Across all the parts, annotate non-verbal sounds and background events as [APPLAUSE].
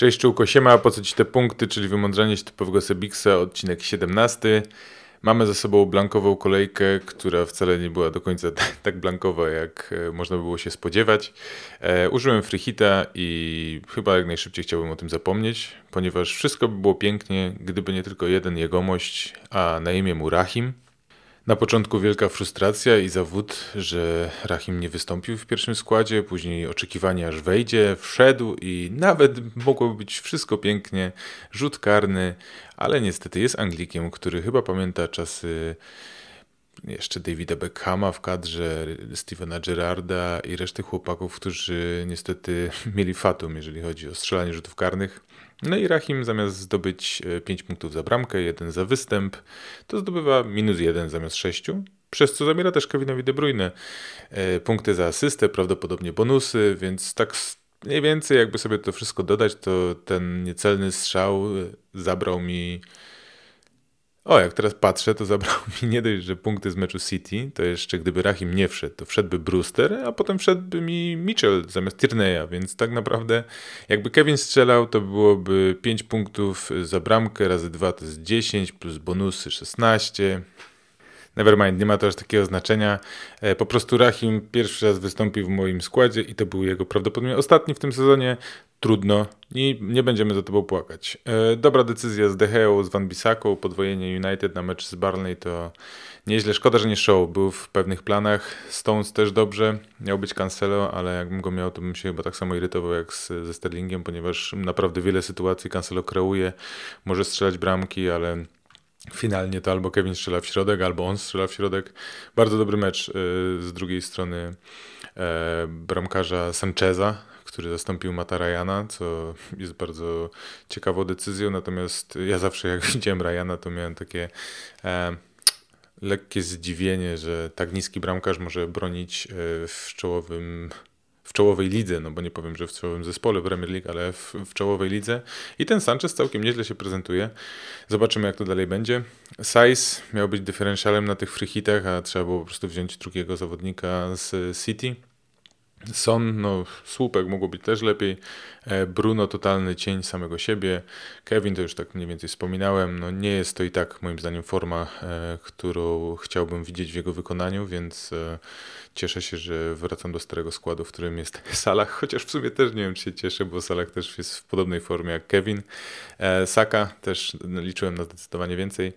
Cześć Czułko, siema, po co Ci te punkty, czyli wymądrzanie się typowego Sebiksa, odcinek 17. Mamy za sobą blankową kolejkę, która wcale nie była do końca [LAUGHS] tak blankowa, jak e, można było się spodziewać. E, użyłem freehita i chyba jak najszybciej chciałbym o tym zapomnieć, ponieważ wszystko by było pięknie, gdyby nie tylko jeden jegomość, a na imię mu Rahim. Na początku wielka frustracja i zawód, że Rahim nie wystąpił w pierwszym składzie, później oczekiwania aż wejdzie, wszedł i nawet mogło być wszystko pięknie, rzut karny, ale niestety jest Anglikiem, który chyba pamięta czasy jeszcze Davida Beckhama w kadrze, Stevena Gerrarda i reszty chłopaków, którzy niestety [LAUGHS] mieli fatum, jeżeli chodzi o strzelanie rzutów karnych. No i Rahim zamiast zdobyć 5 e, punktów za bramkę, 1 za występ, to zdobywa minus 1 zamiast 6, przez co zamiera też Kevinowi De Bruyne e, punkty za asystę, prawdopodobnie bonusy, więc tak mniej więcej jakby sobie to wszystko dodać, to ten niecelny strzał e, zabrał mi o, jak teraz patrzę, to zabrał mi nie dość, że punkty z meczu City, to jeszcze gdyby Rahim nie wszedł, to wszedłby Brewster, a potem wszedłby mi Mitchell zamiast Tierney'a, więc tak naprawdę jakby Kevin strzelał, to byłoby 5 punktów za bramkę, razy 2 to jest 10, plus bonusy 16. Nevermind, nie ma to aż takiego znaczenia. E, po prostu Rahim pierwszy raz wystąpił w moim składzie i to był jego prawdopodobnie ostatni w tym sezonie trudno i nie będziemy za tobą płakać. E, dobra decyzja z Deheą, z Van Bisaką, podwojenie United na mecz z Barney to nieźle. Szkoda, że nie show, był w pewnych planach. Stones też dobrze, miał być Cancelo, ale jakbym go miał, to bym się chyba tak samo irytował jak z, ze Sterlingiem, ponieważ naprawdę wiele sytuacji Cancelo kreuje, może strzelać bramki, ale finalnie to albo Kevin strzela w środek, albo on strzela w środek. Bardzo dobry mecz e, z drugiej strony e, bramkarza Sancheza, który zastąpił Mata Ryana, co jest bardzo ciekawą decyzją. Natomiast ja zawsze jak [LAUGHS] widziałem Ryana, to miałem takie e, lekkie zdziwienie, że tak niski bramkarz może bronić e, w czołowym w czołowej lidze, no bo nie powiem, że w czołowym zespole Premier League, ale w, w, czołowej lidze. I ten Sanchez całkiem nieźle się prezentuje. Zobaczymy, jak to dalej będzie. Size miał być dyferencjalem na tych free hitach, a trzeba było po prostu wziąć drugiego zawodnika z City. Son, no słupek mogło być też lepiej. E, Bruno totalny cień samego siebie. Kevin to już tak mniej więcej wspominałem. No nie jest to i tak moim zdaniem forma, e, którą chciałbym widzieć w jego wykonaniu, więc e, cieszę się, że wracam do starego składu, w którym jest [LAUGHS] Salah, chociaż w sumie też nie wiem, czy się cieszę, bo Salah też jest w podobnej formie jak Kevin. Saka też liczyłem na zdecydowanie więcej.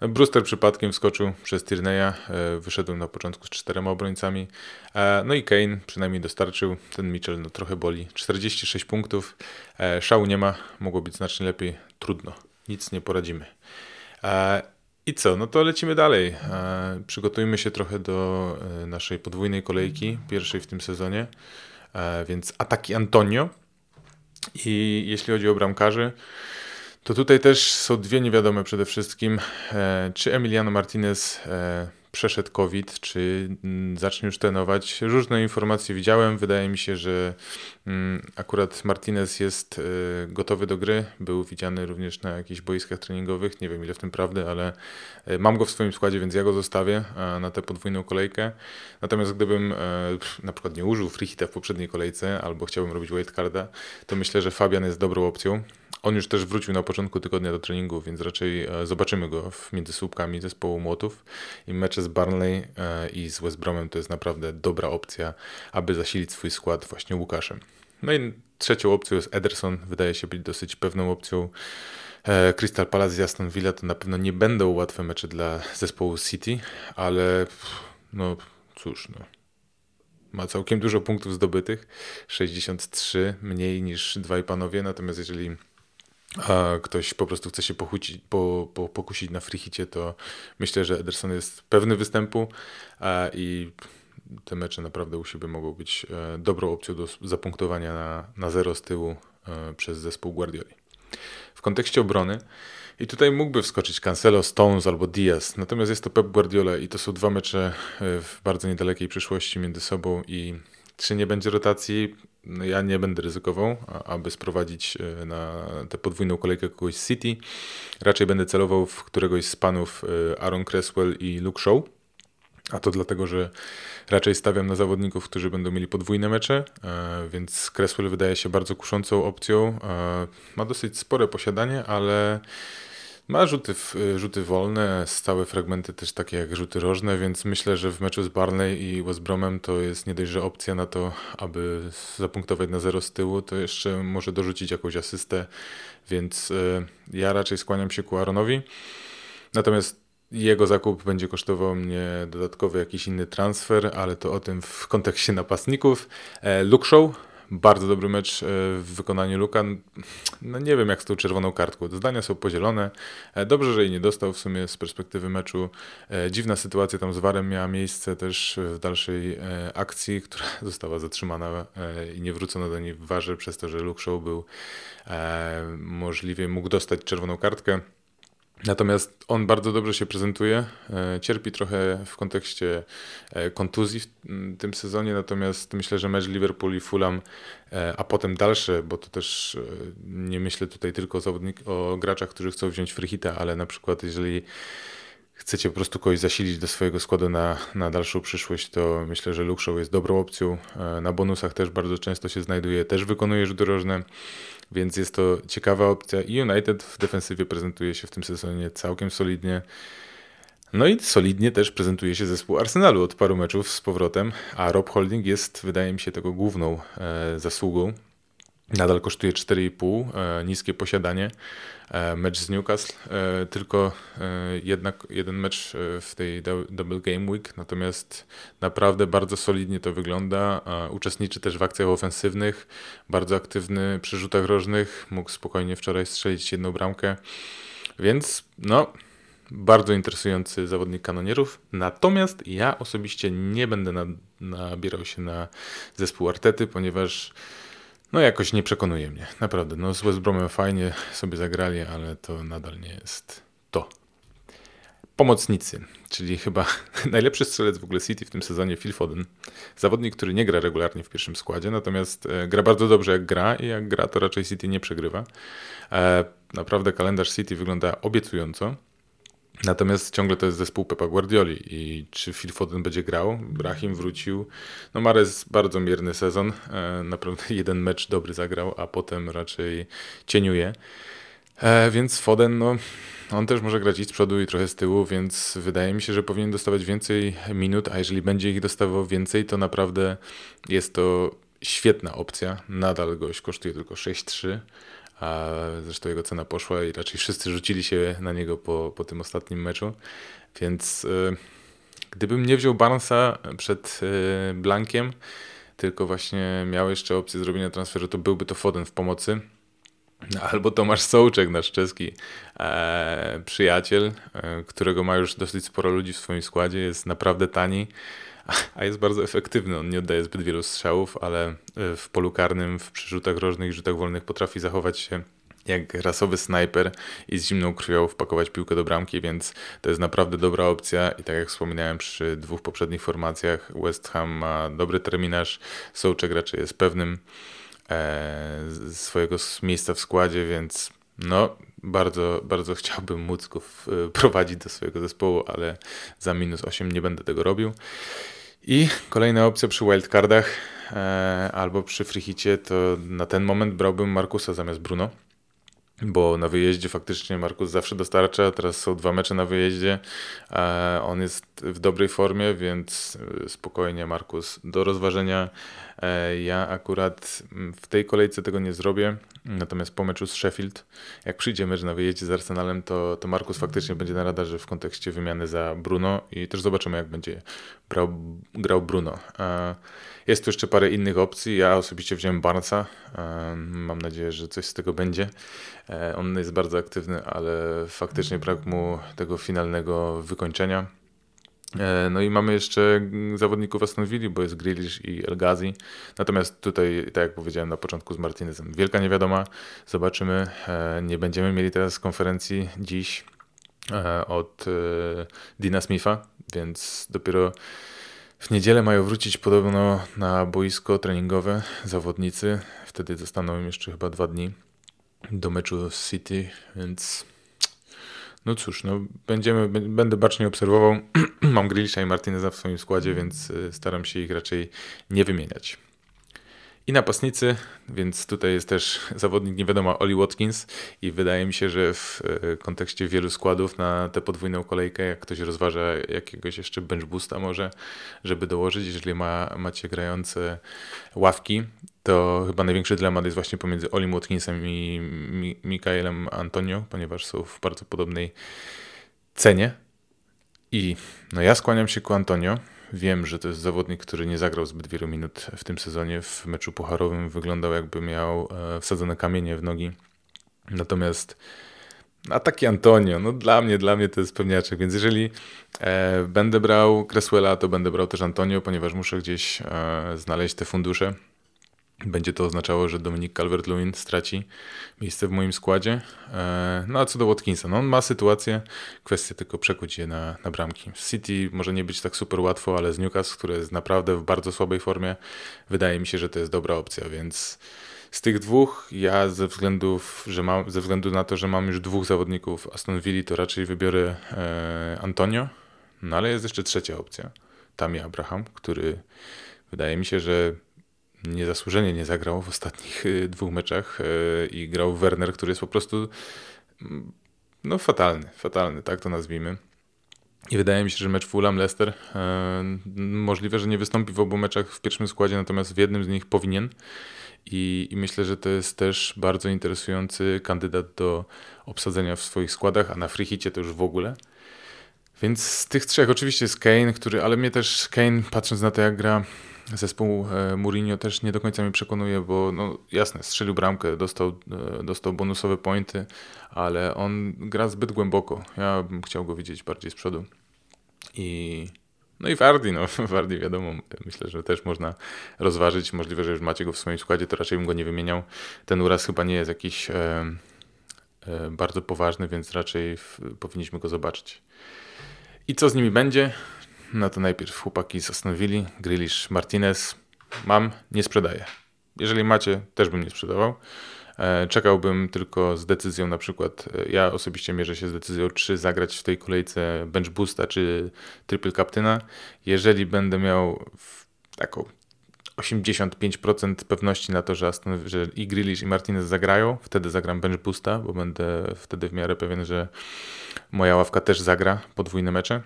Brewster przypadkiem wskoczył przez Tierney'a, wyszedł na początku z czterema obrońcami. No i Kane przynajmniej dostarczył. Ten Mitchell no, trochę boli. 46 punktów. E, szału nie ma, mogło być znacznie lepiej. Trudno, nic nie poradzimy. I co? No to lecimy dalej. Przygotujmy się trochę do naszej podwójnej kolejki, pierwszej w tym sezonie. Więc ataki Antonio. I jeśli chodzi o bramkarzy, to tutaj też są dwie niewiadome przede wszystkim. E, czy Emiliano Martinez e, przeszedł COVID, czy mm, zacznie już trenować? Różne informacje widziałem. Wydaje mi się, że mm, akurat Martinez jest e, gotowy do gry. Był widziany również na jakichś boiskach treningowych. Nie wiem ile w tym prawdy, ale mam go w swoim składzie, więc ja go zostawię na tę podwójną kolejkę. Natomiast gdybym na przykład nie użył freehita w poprzedniej kolejce albo chciałbym robić wildcarda, to myślę, że Fabian jest dobrą opcją. On już też wrócił na początku tygodnia do treningu, więc raczej e, zobaczymy go między słupkami zespołu Młotów. I mecze z Barnley e, i z West Bromem to jest naprawdę dobra opcja, aby zasilić swój skład właśnie Łukaszem. No i trzecią opcją jest Ederson. Wydaje się być dosyć pewną opcją. E, Crystal Palace i Aston Villa to na pewno nie będą łatwe mecze dla zespołu City, ale no cóż, no. Ma całkiem dużo punktów zdobytych, 63 mniej niż dwaj panowie, natomiast jeżeli a ktoś po prostu chce się pochucić, po, po, pokusić na frichicie, to myślę, że Ederson jest pewny występu a, i te mecze naprawdę u siebie mogą być e, dobrą opcją do zapunktowania na, na zero z tyłu e, przez zespół Guardioli. W kontekście obrony i tutaj mógłby wskoczyć Cancelo, Stones albo Diaz, natomiast jest to Pep Guardiola i to są dwa mecze e, w bardzo niedalekiej przyszłości między sobą i czy nie będzie rotacji? No ja nie będę ryzykował, aby sprowadzić e, na tę podwójną kolejkę kogoś z City. Raczej będę celował w któregoś z panów e, Aaron Cresswell i Luke Shaw. A to dlatego, że raczej stawiam na zawodników, którzy będą mieli podwójne mecze, e, więc Cresswell wydaje się bardzo kuszącą opcją. Ma dosyć spore posiadanie, ale ma rzuty, rzuty wolne, stałe fragmenty też takie jak rzuty rożne, więc myślę, że w meczu z Barney i West Bromem to jest nie dość, że opcja na to, aby zapunktować na zero z tyłu, to jeszcze może dorzucić jakąś asystę, więc e, ja raczej skłaniam się ku Aaronowi. Natomiast jego zakup będzie kosztował mnie dodatkowy jakiś inny transfer, ale to o tym w kontekście napastników. E, Luke Show, bardzo dobry mecz e, w wykonaniu Luka. No nie wiem jak z tą czerwoną kartką. Zdania są podzielone. E, dobrze, że jej nie dostał w sumie z perspektywy meczu. Dziwna sytuacja tam z Warem miała miejsce też w dalszej akcji, która [LAUGHS] została zatrzymana i nie wrócono do niej w warze przez to, że Luke Show był możliwie mógł dostać czerwoną kartkę. Natomiast on bardzo dobrze się prezentuje. E, cierpi trochę w kontekście e, kontuzji w tym sezonie, natomiast myślę, że mecz Liverpool i Fulham, e, a potem dalsze, bo to też nie myślę tutaj tylko o, zawodnik, o graczach, którzy chcą wziąć freehita, ale na przykład jeżeli chcecie po prostu kogoś zasilić do swojego składu na, na dalszą przyszłość, to myślę, że Show jest dobrą opcją. Na bonusach też bardzo często się znajduje, też wykonuje rzuty rożne więc jest to ciekawa opcja i United w defensywie prezentuje się w tym sezonie całkiem solidnie. No i solidnie też prezentuje się zespół Arsenalu od paru meczów z powrotem, a Rob Holding jest, wydaje mi się, tego główną e, zasługą Nadal kosztuje 4,5, e, niskie posiadanie. E, mecz z Newcastle, e, tylko jednak jeden mecz w tej Double Game Week, natomiast naprawdę bardzo solidnie to wygląda. Uczestniczy też w akcjach ofensywnych, bardzo aktywny przy rzutach rożnych, mógł spokojnie wczoraj strzelić jedną bramkę, więc no, bardzo interesujący zawodnik kanonierów. Natomiast ja osobiście nie będę nabierał się na zespół Artety, ponieważ no jakoś nie przekonuje mnie, naprawdę. No z West Bromem fajnie sobie zagrali, ale to nadal nie jest to. Pomocnicy, czyli chyba [LAUGHS] najlepszy strzelec w ogóle City w tym sezonie Phil Foden. Zawodnik, który nie gra regularnie w pierwszym składzie, natomiast e, gra bardzo dobrze jak gra i jak gra to raczej City nie przegrywa. E, naprawdę kalendarz City wygląda obiecująco. Natomiast ciągle to jest zespół Pepa Guardioli i czy Phil Foden będzie grał? Brahim wrócił. No Mares bardzo mierny sezon, e, naprawdę [LAUGHS] jeden mecz dobry zagrał, a potem raczej cieniuje. E, więc Foden, no on też może grać i z przodu i trochę z tyłu, więc wydaje mi się, że powinien dostawać więcej minut, a jeżeli będzie ich dostawał więcej, to naprawdę jest to świetna opcja. Nadal gość kosztuje tylko 6,3 a zresztą jego cena poszła i raczej wszyscy rzucili się na niego po, po tym ostatnim meczu, więc y, gdybym nie wziął Barnesa przed y, Blankiem, tylko właśnie miał jeszcze opcję zrobienia transferu, to byłby to Foden w pomocy. Albo Tomasz Sołczek, nasz czeski e, przyjaciel, e, którego ma już dosyć sporo ludzi w swoim składzie, jest naprawdę tani a jest bardzo efektywny. On nie oddaje zbyt wielu strzałów, ale e, w polu karnym, w przyrzutach rożnych i rzutach wolnych potrafi zachować się jak rasowy snajper i z zimną krwią wpakować piłkę do bramki, więc to jest naprawdę dobra opcja i tak jak wspominałem przy dwóch poprzednich formacjach, West Ham ma dobry terminarz, Sołczek raczej jest pewnym e, swojego miejsca w składzie, więc no bardzo, bardzo chciałbym móc go prowadzić do swojego zespołu, ale za minus 8 nie będę tego robił. I kolejna opcja przy wildcardach e, albo przy freehicie to na ten moment brałbym Markusa zamiast Bruno bo na wyjeździe faktycznie Markus zawsze dostarcza, teraz są dwa mecze na wyjeździe, on jest w dobrej formie, więc e, spokojnie Markus do rozważenia. E, ja akurat w tej kolejce tego nie zrobię, natomiast po meczu z Sheffield, jak przyjdzie mecz na wyjeździe z Arsenalem, to, to Markus faktycznie będzie na radarze w kontekście wymiany za Bruno i też zobaczymy jak będzie brał, grał Bruno. Jest tu jeszcze parę innych opcji. Ja osobiście wziąłem Barnesa. Mam nadzieję, że coś z tego będzie. E, on jest bardzo aktywny, ale faktycznie brak mu tego finalnego wykończenia. E, no i mamy jeszcze zawodników Aston Villa, bo jest Grealish i El Ghazi. Natomiast tutaj, tak jak powiedziałem na początku z Martinezem, wielka niewiadoma. Zobaczymy. E, nie będziemy mieli teraz konferencji dziś od Dina Smitha, więc dopiero w niedzielę mają wrócić podobno na boisko treningowe zawodnicy. Wtedy zostaną im jeszcze chyba dwa dni do meczu z City, więc no cóż, no będziemy, będę bacznie obserwował. [CLEARS THROAT] Mam Grealisha i Martineza w swoim składzie, więc y, staram się ich raczej nie wymieniać. I napastnicy, więc tutaj jest też zawodnik nie wiadomo, Oli Watkins i wydaje mi się, że w y, kontekście wielu składów na tę podwójną kolejkę, jak ktoś rozważa jakiegoś jeszcze bench boosta może, żeby dołożyć, jeżeli ma, macie grające ławki, to chyba największy dylemat jest właśnie pomiędzy Olim Watkinsem i Mikaelem Antonio, ponieważ są w bardzo podobnej cenie. I no ja skłaniam się ku Antonio. Wiem, że to jest zawodnik, który nie zagrał zbyt wielu minut w tym sezonie. W meczu pucharowym wyglądał jakby miał e, wsadzone kamienie w nogi. Natomiast a taki Antonio, no dla mnie, dla mnie to jest pewniaczek, więc jeżeli e, będę brał Cresswella, to będę brał też Antonio, ponieważ muszę gdzieś e, znaleźć te fundusze. Będzie to oznaczało, że Dominik Calvert-Lewin straci miejsce w moim składzie. E, no a co do Watkinsa, no on ma sytuację, kwestia tylko przekuć je na, na bramki. City może nie być tak super łatwo, ale z Newcastle, które jest naprawdę w bardzo słabej formie, wydaje mi się, że to jest dobra opcja, więc z tych dwóch ja ze, względów, że mam, ze względu na to, że mam już dwóch zawodników Aston Villa, to raczej wybiorę e, Antonio, no ale jest jeszcze trzecia opcja, Tammy Abraham, który wydaje mi się, że niezasłużenie nie zagrał w ostatnich y, dwóch meczach y, i grał Werner, który jest po prostu mm, no fatalny, fatalny, tak to nazwijmy. I wydaje mi się, że mecz Fulham-Leicester y, możliwe, że nie wystąpi w obu meczach w pierwszym składzie, natomiast w jednym z nich powinien. I, I, myślę, że to jest też bardzo interesujący kandydat do obsadzenia w swoich składach, a na Frichicie to już w ogóle. Więc z tych trzech oczywiście jest Kane, który, ale mnie też Kane, patrząc na to jak gra, zespół e, Mourinho też nie do końca mnie przekonuje, bo no jasne, strzelił bramkę, dostał, e, dostał bonusowe pointy, ale on gra zbyt głęboko. Ja bym chciał go widzieć bardziej z przodu. I no i Wardy, no [LAUGHS] Wardy wiadomo, myślę, że też można rozważyć. Możliwe, że już macie go w swoim składzie, to raczej bym go nie wymieniał. Ten uraz chyba nie jest jakiś e, e, bardzo poważny, więc raczej w, powinniśmy go zobaczyć. I co z nimi będzie? No to najpierw chłopaki zastanowili, Grealish, Martinez. Mam, nie sprzedaję. Jeżeli macie, też bym nie sprzedawał. E, czekałbym tylko z decyzją na przykład, e, ja osobiście mierzę się z decyzją, czy zagrać w tej kolejce bench boosta, czy triple captaina. Jeżeli będę miał taką 85% pewności na to, że, Aston, że i Grealish i Martinez zagrają, wtedy zagram bench boosta, bo będę wtedy w miarę pewien, że moja ławka też zagra podwójne mecze.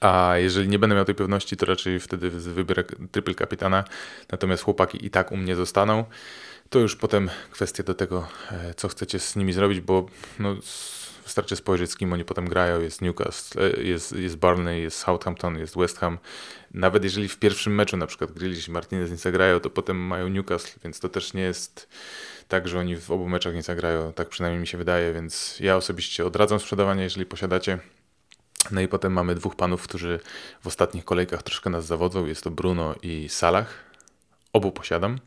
A jeżeli nie będę miał tej pewności, to raczej wtedy wybiorę triple kapitana. Natomiast chłopaki i tak u mnie zostaną. To już potem kwestia do tego, e, co chcecie z nimi zrobić, bo no, wystarczy spojrzeć, z kim oni potem grają. Jest Newcastle, e, jest, jest Barney, jest Southampton, jest West Ham. Nawet jeżeli w pierwszym meczu na przykład Grealish i Martinez nie zagrają, to potem mają Newcastle, więc to też nie jest tak, że oni w obu meczach nie zagrają. Tak przynajmniej mi się wydaje, więc ja osobiście odradzam sprzedawanie, jeżeli posiadacie. No i potem mamy dwóch panów, którzy w ostatnich kolejkach troszkę nas zawodzą. Jest to Bruno i Salah. Obu posiadam.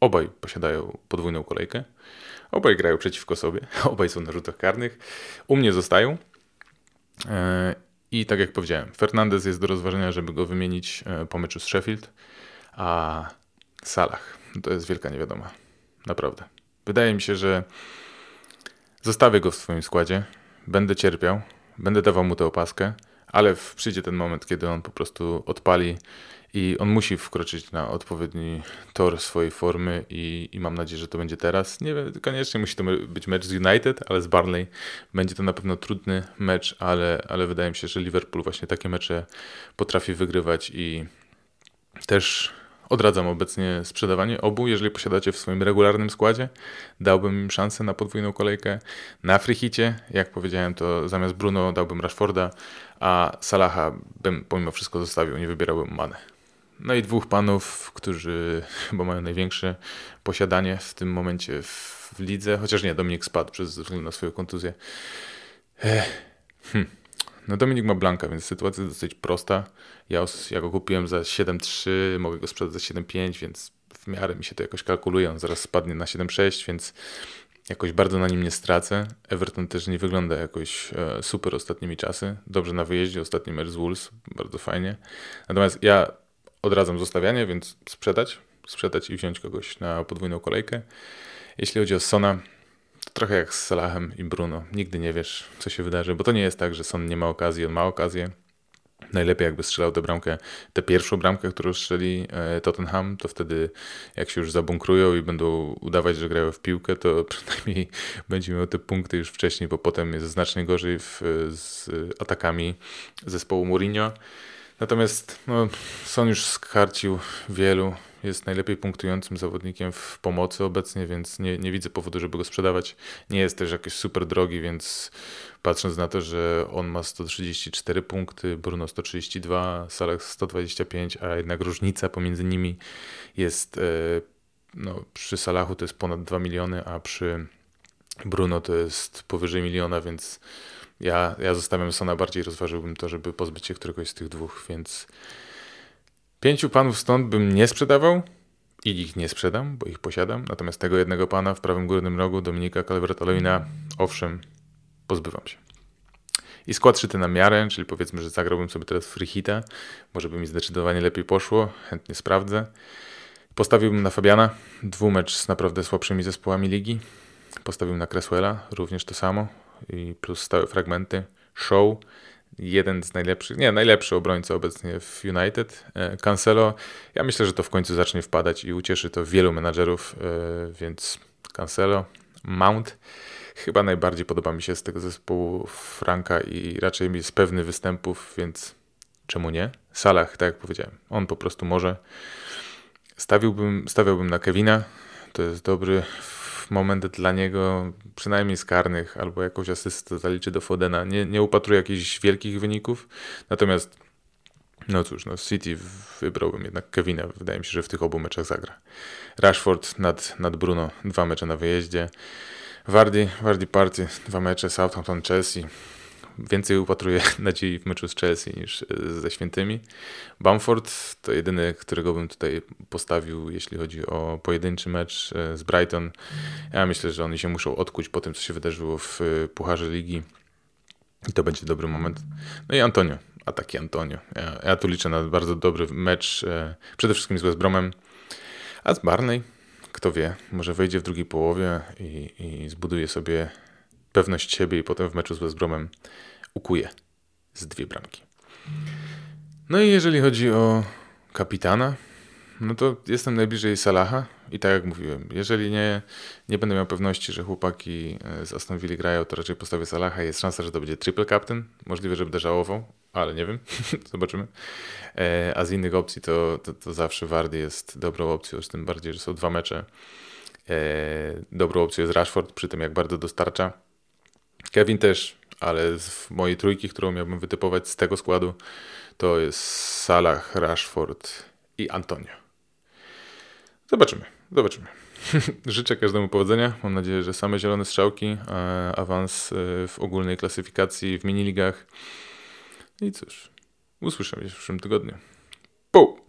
Obaj posiadają podwójną kolejkę. Obaj grają przeciwko sobie. [LAUGHS] Obaj są na rzutach karnych. U mnie zostają. E, I tak jak powiedziałem, Fernandez jest do rozważenia, żeby go wymienić e, po meczu z Sheffield. A Salah to jest wielka niewiadoma. Naprawdę. Wydaje mi się, że zostawię go w swoim składzie. Będę cierpiał będę dawał mu tę opaskę, ale przyjdzie ten moment, kiedy on po prostu odpali i on musi wkroczyć na odpowiedni tor swojej formy i, i mam nadzieję, że to będzie teraz. Nie wiem, koniecznie musi to być mecz z United, ale z Barnley będzie to na pewno trudny mecz, ale, ale wydaje mi się, że Liverpool właśnie takie mecze potrafi wygrywać i też Odradzam obecnie sprzedawanie obu, jeżeli posiadacie w swoim regularnym składzie. Dałbym im szansę na podwójną kolejkę. Na Frichicie, jak powiedziałem, to zamiast Bruno dałbym Rashforda, a Salaha bym pomimo wszystko zostawił, nie wybierałbym Mane. No i dwóch panów, którzy [LAUGHS] chyba mają największe posiadanie w tym momencie w, lidze, chociaż nie, Dominik spadł przez względu na swoją kontuzję. Ech. Hm. No Dominik ma Blanka, więc sytuacja jest dosyć prosta. Ja, ja go kupiłem za 7,3, mogę go sprzedać za 7,5, więc w miarę mi się to jakoś kalkuluje. On zaraz spadnie na 7,6, więc jakoś bardzo na nim nie stracę. Everton też nie wygląda jakoś e, super ostatnimi czasy. Dobrze na wyjeździe, ostatni mecz z Wolves, bardzo fajnie. Natomiast ja odradzam zostawianie, więc sprzedać, sprzedać i wziąć kogoś na podwójną kolejkę. Jeśli chodzi o Sona, trochę jak z Salahem i Bruno. Nigdy nie wiesz, co się wydarzy, bo to nie jest tak, że Son nie ma okazji, on ma okazję. Najlepiej jakby strzelał tę bramkę, tę pierwszą bramkę, którą strzeli e, Tottenham, to wtedy jak się już zabunkrują i będą udawać, że grają w piłkę, to [LAUGHS] przynajmniej będzie miał te punkty już wcześniej, bo potem jest znacznie gorzej w, z atakami zespołu Mourinho. Natomiast no, Son już skarcił wielu, jest najlepiej punktującym zawodnikiem w pomocy obecnie, więc nie, nie widzę powodu, żeby go sprzedawać. Nie jest też jakiś super drogi, więc patrząc na to, że on ma 134 punkty, Bruno 132, Salah 125, a jednak różnica pomiędzy nimi jest e, no, przy Salachu to jest ponad 2 miliony, a przy Bruno to jest powyżej miliona, więc ja, ja zostawiam Sona bardziej, rozważyłbym to, żeby pozbyć się któregoś z tych dwóch, więc pięciu panów stąd bym nie sprzedawał i ich nie sprzedam, bo ich posiadam, natomiast tego jednego pana w prawym górnym rogu, Dominika Calvert-Lewina, owszem, pozbywam się. I skład szyty na miarę, czyli powiedzmy, że zagrałbym sobie teraz free hita, może by mi zdecydowanie lepiej poszło, chętnie sprawdzę. Postawiłbym na Fabiana, dwumecz z naprawdę słabszymi zespołami ligi. Postawiłbym na Cresswella, również to samo, i plus stałe fragmenty. Show, jeden z najlepszych, nie, najlepszy obrońca obecnie w United. E, Cancelo, ja myślę, że to w końcu zacznie wpadać i ucieszy to wielu menadżerów, e, więc Cancelo, Mount. Chyba najbardziej podoba mi się z tego zespołu Franka i raczej jest pewny występów, więc czemu nie? Salah, tak jak powiedziałem, on po prostu może. Stawiłbym, stawiałbym na Kevina, to jest dobry moment dla niego, przynajmniej z karnych, albo jakąś asystę zaliczy do Fodena. Nie, nie upatruję jakichś wielkich wyników, natomiast no cóż, no City wybrałbym jednak Kevina. Wydaje mi się, że w tych obu meczach zagra. Rashford nad, nad Bruno, dwa mecze na wyjeździe. Wardy, Wardy Party, dwa mecze, Southampton, Chelsea więcej upatruję [LAUGHS] nadziei w meczu z Chelsea niż e, ze Świętymi. Bamford to jedyny, którego bym tutaj postawił, jeśli chodzi o pojedynczy mecz e, z Brighton. Ja myślę, że oni się muszą odkuć po tym, co się wydarzyło w e, Pucharze Ligi. I to będzie dobry moment. No i Antonio, ataki Antonio. Ja, ja tu liczę na bardzo dobry mecz, przede wszystkim z West Bromem. A z Barney, kto wie, może wejdzie w drugiej połowie i, i zbuduje sobie pewność siebie i potem w meczu z West Bromem ukuje z dwie bramki. No i jeżeli chodzi o kapitana, no to jestem najbliżej Salaha i tak jak mówiłem, jeżeli nie, nie będę miał pewności, że chłopaki e, z Aston Villa grają, to raczej postawię Salaha. Jest szansa, że to będzie triple captain. Możliwe, że będę żałował, ale nie wiem. [LAUGHS] Zobaczymy. E, a z innych opcji to, to, to zawsze Wardy jest dobrą opcją, z tym bardziej, że są dwa mecze. E, dobrą opcją jest Rashford, przy tym jak bardzo dostarcza. Kevin też, ale z mojej trójki, którą miałbym wytypować z tego składu, to jest Salah, Rashford i Antonio. Zobaczymy, zobaczymy. [LAUGHS] Życzę każdemu powodzenia. Mam nadzieję, że same zielone strzałki, awans e, w ogólnej klasyfikacji w miniligach. I cóż, usłyszymy się w przyszłym tygodniu. Pół!